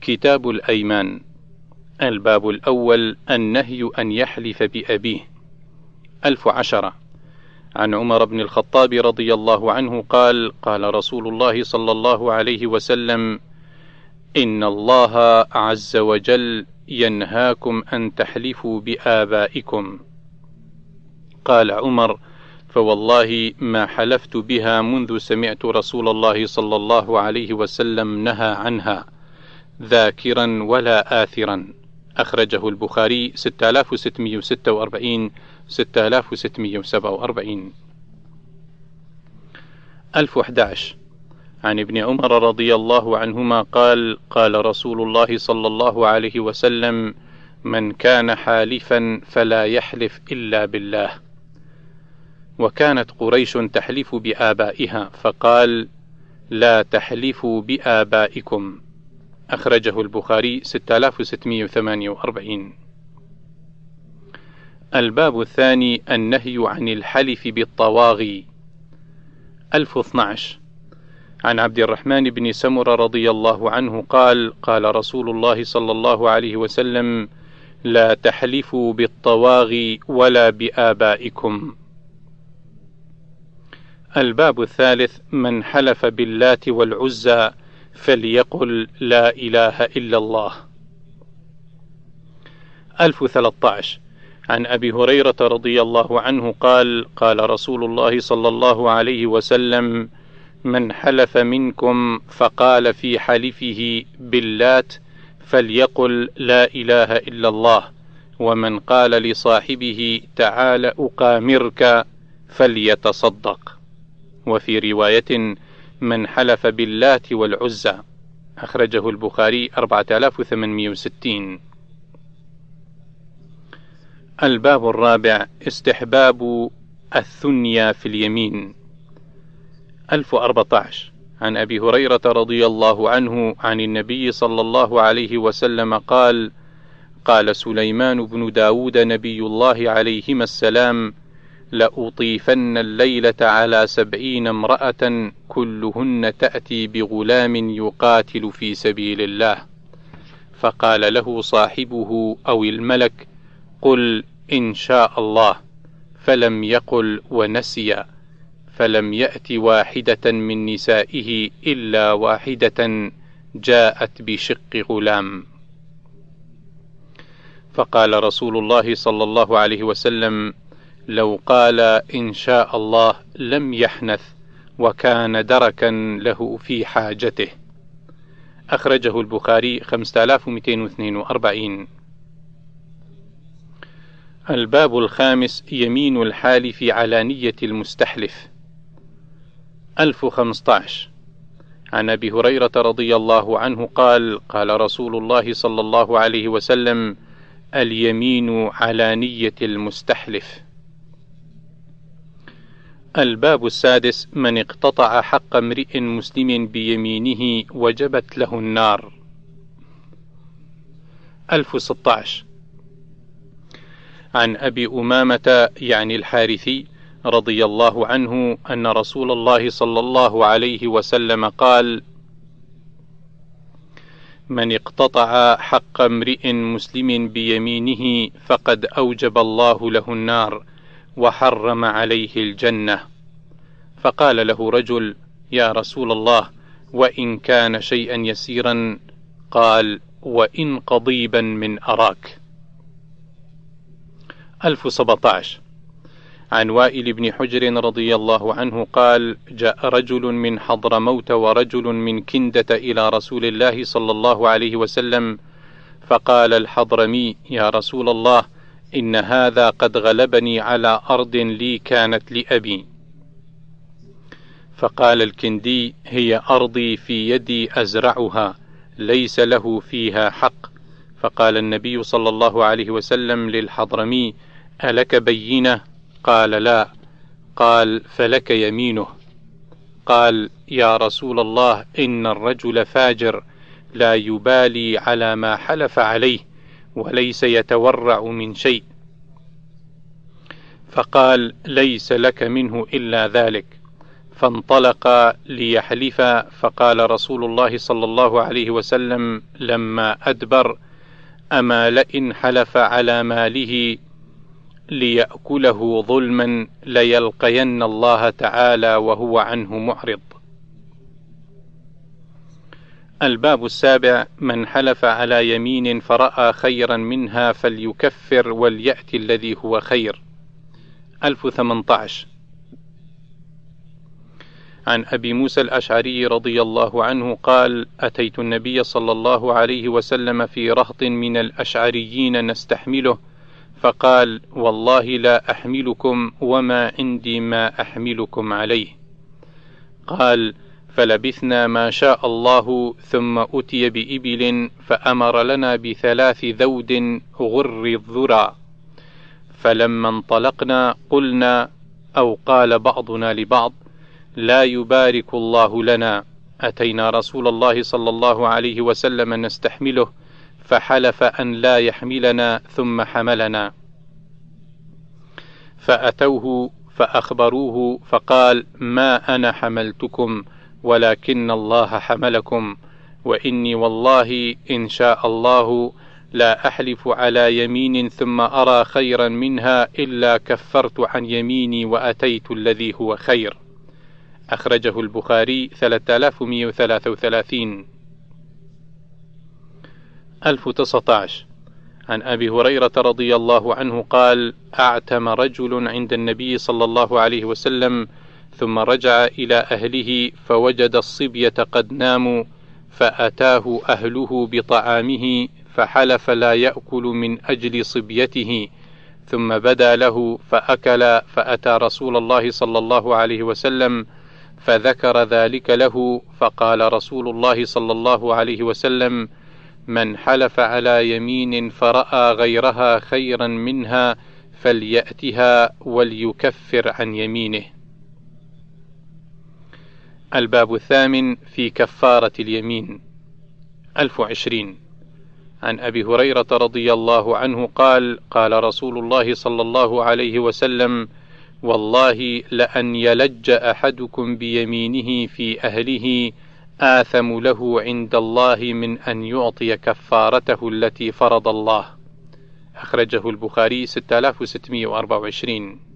كتاب الأيمان. الباب الأول النهي أن يحلف بأبيه. ألف عشرة. عن عمر بن الخطاب رضي الله عنه قال قال رسول الله صلى الله عليه وسلم إن الله عز وجل ينهاكم أن تحلفوا بآبائكم. قال عمر فوالله ما حلفت بها منذ سمعت رسول الله صلى الله عليه وسلم نهى عنها. ذاكرا ولا آثرا. أخرجه البخاري 6646 6647 1011 عن ابن عمر رضي الله عنهما قال قال رسول الله صلى الله عليه وسلم من كان حالفا فلا يحلف إلا بالله. وكانت قريش تحلف بآبائها فقال لا تحلفوا بآبائكم. أخرجه البخاري 6648 الباب الثاني النهي عن الحلف بالطواغي. 1012 عن عبد الرحمن بن سمر رضي الله عنه قال قال رسول الله صلى الله عليه وسلم لا تحلفوا بالطواغي ولا بآبائكم. الباب الثالث من حلف باللات والعزى. فليقل لا إله إلا الله. ألف ثلاثة عن أبي هريرة رضي الله عنه قال قال رسول الله صلى الله عليه وسلم من حلف منكم فقال في حلفه باللات فليقل لا إله إلا الله. ومن قال لصاحبه تعال أقامرك فليتصدق. وفي رواية من حلف باللات والعزى. أخرجه البخاري 4860 الباب الرابع استحباب الثنيا في اليمين. 1014 عن أبي هريرة رضي الله عنه عن النبي صلى الله عليه وسلم قال قال سليمان بن داود نبي الله عليهما السلام لأطيفن الليلة على سبعين امرأة كلهن تأتي بغلام يقاتل في سبيل الله. فقال له صاحبه أو الملك قل إن شاء الله. فلم يقل ونسي. فلم يأت واحدة من نسائه إلا واحدة جاءت بشق غلام. فقال رسول الله صلى الله عليه وسلم لو قال إن شاء الله لم يحنث وكان دركا له في حاجته. أخرجه البخاري 5242 الباب الخامس يمين الحالف على نية المستحلف. 1015 عن أبي هريرة رضي الله عنه قال قال رسول الله صلى الله عليه وسلم اليمين على نية المستحلف. الباب السادس من اقتطع حق امرئ مسلم بيمينه وجبت له النار. 1016 عن أبي أمامة يعني الحارثي رضي الله عنه أن رسول الله صلى الله عليه وسلم قال: من اقتطع حق امرئ مسلم بيمينه فقد أوجب الله له النار. وحرم عليه الجنة. فقال له رجل يا رسول الله وإن كان شيئا يسيرا قال وإن قضيبا من ألف سبطاش عن وائل بن حجر رضي الله عنه قال جاء رجل من حضرموت ورجل من كندة إلى رسول الله صلى الله عليه وسلم فقال الحضرمي يا رسول الله إن هذا قد غلبني على أرض لي كانت لأبي. فقال الكندي هي أرضي في يدي أزرعها ليس له فيها حق. فقال النبي صلى الله عليه وسلم للحضرمي ألك بينة؟ قال لا. قال فلك يمينه. قال يا رسول الله إن الرجل فاجر لا يبالي على ما حلف عليه. وليس يتورع من شيء فقال ليس لك منه إلا ذلك فانطلق ليحلف فقال رسول الله صلى الله عليه وسلم لما أدبر أما لئن حلف على ماله ليأكله ظلما ليلقين الله تعالى وهو عنه معرض. الباب السابع من حلف على يمين فرأى خيرا منها فليكفر وليأتي الذي هو خير. 1018 عن أبي موسى الأشعري رضي الله عنه قال أتيت النبي صلى الله عليه وسلم في رهط من الأشعريين نستحمله فقال والله لا أحملكم وما عندي ما أحملكم عليه قال فلبثنا ما شاء الله ثم أتي بإبل فأمر لنا بثلاث ذود غر الذرى. فلما انطلقنا قلنا أو قال بعضنا لبعض لا يبارك الله لنا. أتينا رسول الله صلى الله عليه وسلم نستحمله فحلف أن لا يحملنا ثم حملنا. فأتوه فأخبروه فقال ما أنا حملتكم؟ ولكن الله حملكم وإني والله إن شاء الله لا أحلف على يمين ثم أرى خيرا منها إلا كفرت عن يميني وأتيت الذي هو خير. أخرجه البخاري 3133 1019 عن أبي هريرة رضي الله عنه قال: أعتم رجل عند النبي صلى الله عليه وسلم ثم رجع إلى أهله فوجد الصبية قد ناموا فأتاه أهله بطعامه فحلف لا يأكل من أجل صبيته ثم بدا له فأكل فأتى رسول الله صلى الله عليه وسلم فذكر ذلك له فقال رسول الله صلى الله عليه وسلم من حلف على يمين فرأى غيرها خيرا منها فليأتها وليكفر عن يمينه. الباب الثامن في كفارة اليمين. ألف وعشرين. عن أبي هريرة رضي الله عنه قال قال رسول الله صلى الله عليه وسلم والله لأن يلج أحدكم بيمينه في أهله آثم له عند الله من أن يعطي كفارته التي فرض الله. أخرجه البخاري 6624